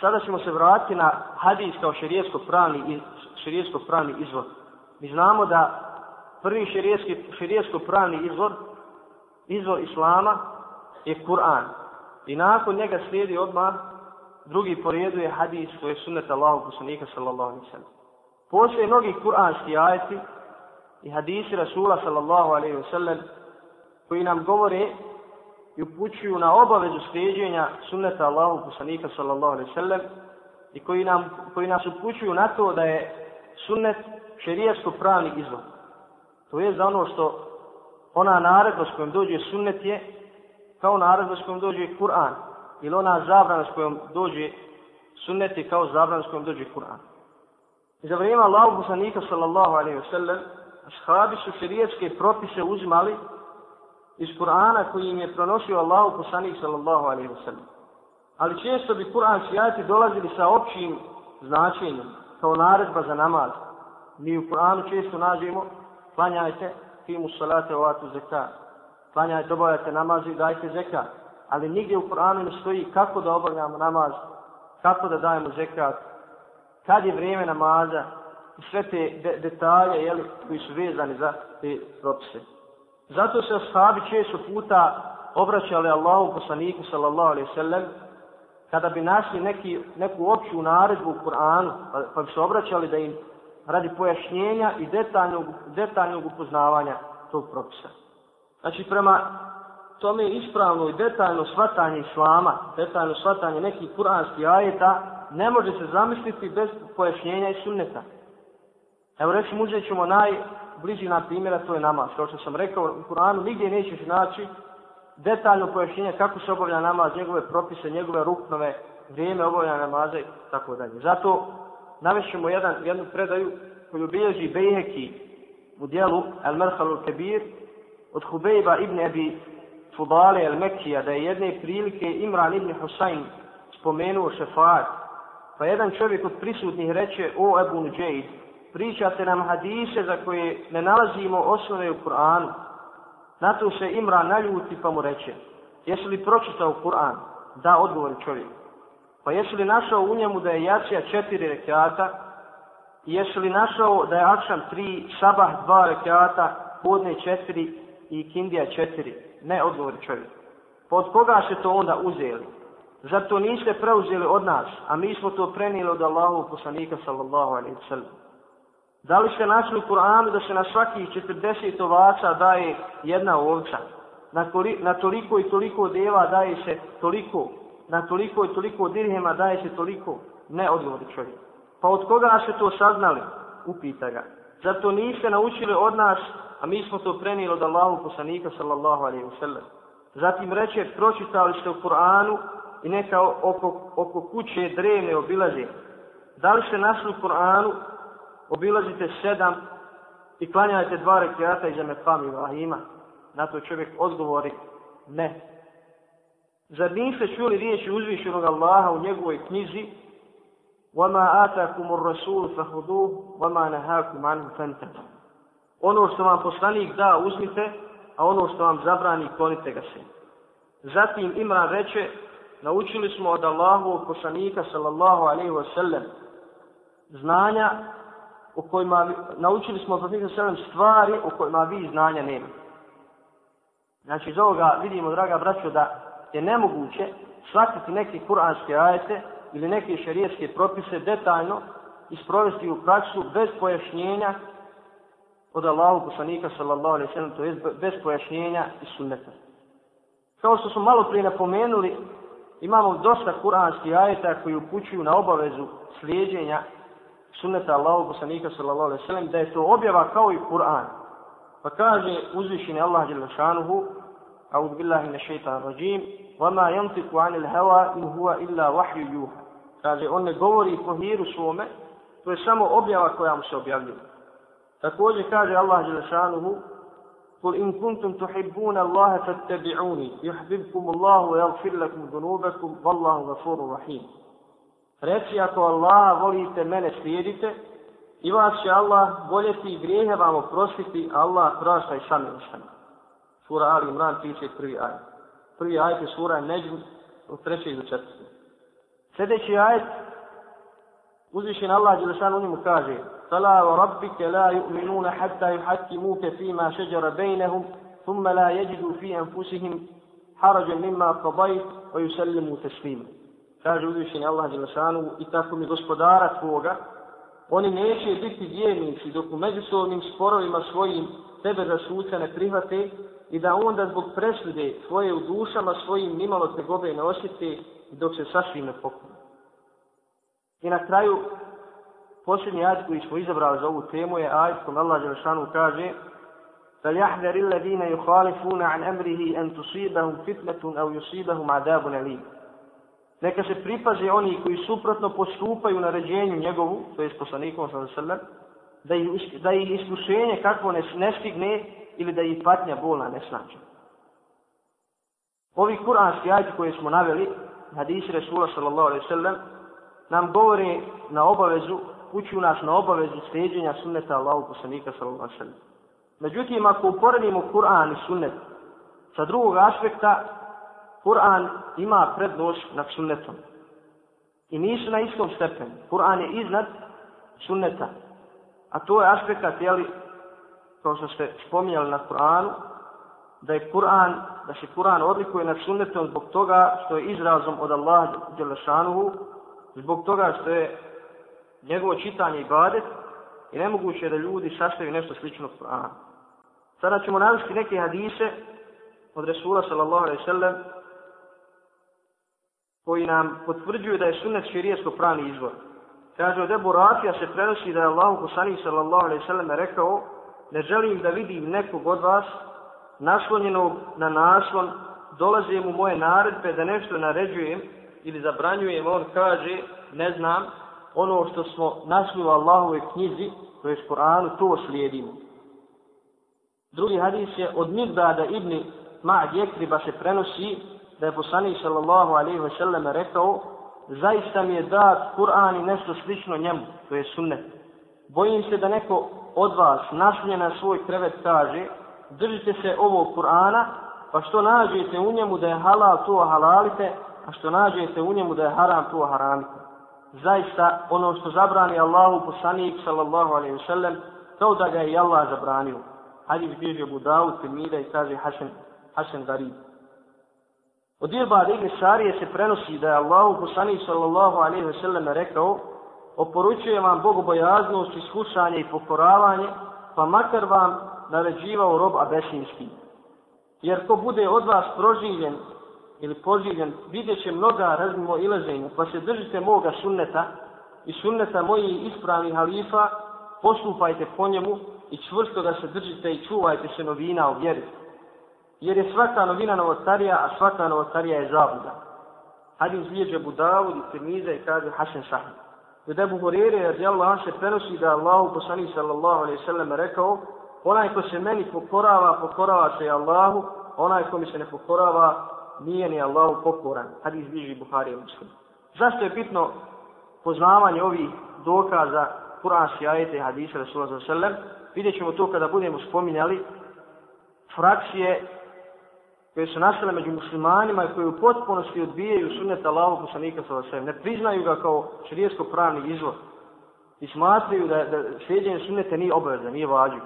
Sada ćemo se vratiti na hadis kao šerijetsko pravni, šerijetsko pravni izvor. Mi znamo da prvi šerijetsko pravni izvor, izvor Islama, je Kur'an. I nakon njega slijedi odmah drugi po redu je hadis koji je sunnet Allahog poslanika sallallahu alaihi sallam. Poslije mnogih kur'anski ajeti i hadisi Rasula sallallahu alaihi wa sallam koji nam govore i upućuju na obavezu slijedženja sunneta Allahu poslanika sallallahu alaihi sallam i koji, nam, koji nas upućuju na to da je sunnet šerijasko pravni izvor. To je za ono što ona naredba s kojom dođe sunnet je kao naredba s kojom dođe Kur'an ili ona zabrana s kojom dođe sunnet je kao zabrana s kojom dođe Kur'an. I za vrijeme Allahu poslanika sallallahu alaihi wa sallam ashabi su šerijetske propise uzimali iz Kur'ana koji im je pronosio Allahu poslanik sallallahu alaihi wa sallam. Ali često bi Kur'anski ajati dolazili sa općim značenjem kao naredba za namaz. Mi u Kur'anu često nađemo klanjajte fimu salate o atu zeka. Klanjajte, obavljajte namaz i dajte zeka. Ali nigdje u Kur'anu ne stoji kako da obavljamo namaz, kako da dajemo zekat, kad je vrijeme namaza i sve te de detalje jeli, koji su vezani za te propise. Zato se ashabi često puta obraćali Allahu poslaniku sallallahu alaihi sallam kada bi našli neki, neku opću naredbu u Kur'anu pa, pa bi se obraćali da im radi pojašnjenja i detaljnog, detaljnog upoznavanja tog propisa. Znači prema tome ispravno i detaljno shvatanje islama, detaljno shvatanje nekih kuranskih ajeta, ne može se zamisliti bez pojašnjenja i sunneta. Evo recimo uzet ćemo naj, na primjera, to je namaz. Kao što sam rekao, u Kur'anu nigdje nećeš naći detaljno pojašnjenje kako se obavlja namaz, njegove propise, njegove ruknove, vrijeme obavljanja namaza i tako dalje. Zato navešemo jedan, jednu predaju koju bilježi Bejheki u dijelu Al Merhalul Kebir od Hubejba ibn Abi Fudale Al Mekija da je jedne prilike Imran ibn Husayn spomenuo šefaat. Pa jedan čovjek od prisutnih reče, o Ebu Nuđeid, pričate nam hadise za koje ne nalazimo osnove u Kur'anu. Na to se Imran naljuti pa mu reče, jesi li pročitao Kur'an? Da, odgovori čovjek. Pa jesi li našao u njemu da je jacija četiri rekiata? I jesi li našao da je akšam tri, sabah dva rekiata, podne četiri i kindija četiri? Ne, odgovori čovjek. Pa od koga se to onda uzeli? Zato niste preuzeli od nas, a mi smo to prenijeli od Allahu poslanika sallallahu alaihi sallam. Da li ste našli u Kur'anu da se na svakih 40 ovaca daje jedna ovca? Na, koli, na toliko i toliko deva daje se toliko? Na toliko i toliko dirhema daje se toliko? Ne odgovori čovjek. Pa od koga ste to saznali? Upita ga. Zato niste naučili od nas, a mi smo to prenijeli od Allahu poslanika sallallahu alaihi wa sallam. Zatim reče, pročitali ste u Kur'anu i neka oko, oko kuće drevne obilaze. Da li ste našli u Kur'anu obilazite sedam i klanjajte dva rekiata iza Mekam Ibrahima? Na to čovjek odgovori, ne. Zar niste čuli riječi uzvišenog Allaha u njegovoj knjizi وَمَا آتَاكُمُ الرَّسُولُ فَهُدُوهُ وَمَا نَهَاكُمْ عَنْهُ فَنْتَتُ Ono što vam poslanik da, uzmite, a ono što vam zabrani, klonite ga se. Zatim Imran reče, naučili smo od Allahovog poslanika sallallahu alaihi wa sallam znanja u kojima naučili smo od poslanika sallam stvari u kojima vi znanja nema. Znači iz ovoga vidimo, draga braćo, da je nemoguće shvatiti neke kuranske ajete ili neke šarijetske propise detaljno i sprovesti u praksu bez pojašnjenja od Allahu poslanika sallallahu alaihi sallam, to je bez pojašnjenja i sunneta. Kao što smo malo prije napomenuli, imamo dosta kuranskih ajeta koji upućuju na obavezu slijedjenja sunneta Allahu poslanika sallallahu alejhi ve sellem da je to objava kao i Kur'an. Pa kaže uzvišeni Allah dželle šanehu A'udhu billahi minash shaitanir rajim wa ma yantiqu 'anil hawa in huwa illa wahyu yuha. Kaže on ne govori po hiru svome, to je samo objava koja mu se objavljuje. Također kaže Allah dželle šanehu قل إن كنتم تحبون الله فاتبعوني يحببكم الله ويغفر لكم ذنوبكم والله غفور رحيم Reci ako Allah volite mene slijedite i vas će Allah voljeti i grijehe vam oprostiti Allah prašta i samilšan. Sura Ali Imran 31. aj. Prvi aj je sura Neđm od trećeg do četvrte. Sljedeći ajet, uzvišen Allah Đelešan u njemu kaže فَلَا وَرَبِّكَ لَا يُؤْمِنُونَ حَتَّى يُحَكِّمُوكَ فِي مَا شَجَرَ بَيْنَهُمْ ثُمَّ لَا يَجِدُوا فِي أَنفُسِهِمْ حَرَجًا مِمَّا قَضَيْتَ وَيُسَلِّمُوا تَسْلِيمًا Kaže uzvišen Allah Đelešanu i tako mi gospodara tvoga, oni neće biti vjernici dok u međusobnim sporovima svojim tebe za suca ne prihvate i da onda zbog presude svoje u dušama svojim nimalo te gobe ne osjete dok se sasvim ne pokune. I na kraju, posljednji ajd koji smo izabrali za ovu temu je ajd kom Allah Đelšanu kaže فَلْيَحْذَرِ الَّذِينَ يُخَالِفُونَ عَنْ أَمْرِهِ أَنْ تُصِيبَهُمْ فِتْنَةٌ أَوْ يُصِيبَهُمْ عَذَابٌ أَلِيمٌ Neka se pripaze oni koji suprotno postupaju na ređenju njegovu, to je s poslanikom sallam, da ih, da ih iskušenje kakvo ne, ne stigne ili da ih patnja bolna ne snađe. Ovi kuranski ajti koje smo naveli, hadisi Resula sallallahu alaihi sallam, nam govori na obavezu, uču nas na obavezu steđenja sunneta Allahu poslanika sallallahu alaihi sallam. Međutim, ako uporedimo Kur'an i sunnet sa drugog aspekta, Kur'an ima prednost nad sunnetom. I nisu na istom stepenu. Kur'an je iznad sunneta. A to je aspekt, jeli, kao što ste spominjali na Kur'anu, da je Kur'an, da se Kur'an odlikuje nad sunnetom zbog toga što je izrazom od Allaha Đelešanuhu, zbog toga što je njegovo čitanje i badet i nemoguće da ljudi sastavaju nešto slično Kur'anu. Sada ćemo navesti neke hadise od Resula sallallahu alaihi sallam koji nam potvrđuju da je sunnet širijesko pravni izvor. Kaže od Ebu Rafija se prenosi da je Allahu Kusani sallallahu alaihi sallam rekao ne želim da vidim nekog od vas naslonjenog na naslon dolaze mu moje naredbe da nešto naređujem ili zabranjujem, on kaže, ne znam, ono što smo našli u Allahove knjizi, to je Koranu, to slijedimo. Drugi hadis je od Mirdada ibn Ma'ad Jekriba se prenosi da je poslanik sallallahu alaihi ve sellem rekao zaista mi je dat Kur'an i nešto slično njemu, to je sunnet. Bojim se da neko od vas naslije na svoj krevet kaže držite se ovog Kur'ana pa što nađete u njemu da je halal to halalite a što nađete u njemu da je haram to haramite. Zaista ono što zabrani Allahu poslanik sallallahu alaihi ve sellem kao da ga je Allah zabranio. Hadis bježi Abu Dawud, Tirmida i kaže Hasan, Hasan Garib. Od Irba Rige Sarije se prenosi da je Allahu poslanik sallallahu alaihi ve sellem rekao oporučuje vam bogobojaznost, iskušanje i pokoravanje, pa makar vam naređivao rob abesinski. Jer ko bude od vas proživljen ili poživljen, vidjet će mnoga razmimo ilaženja, pa se držite moga sunneta i sunneta mojih ispravnih halifa, postupajte po njemu i čvrsto da se držite i čuvajte se novina u vjeri. Jer je svaka novina novostarija, a svaka novostarija je zabuda. Hadis zlijeđe Budavud i Tirmiza i kaže Hasan Sahih. Od Ebu je radijallahu se prenosi da Allahu poslani sallallahu alaihi sallam rekao onaj ko se meni pokorava, pokorava se Allahu, onaj ko mi se ne pokorava, nije ni Allahu pokoran. Hadis bliži Buhari i Muslim. Zašto je bitno poznavanje ovih dokaza Kur'anski ajete i hadisa Rasulullah sallam? Vidjet ćemo to kada budemo spominjali frakcije koje su nastale među muslimanima i koje u potpunosti odbijaju sunnet Allahu poslanika sa vasem. ne priznaju ga kao šerijsko pravni izvor i smatraju da da sljeđenje sunnete nije obavezno, nije vađu.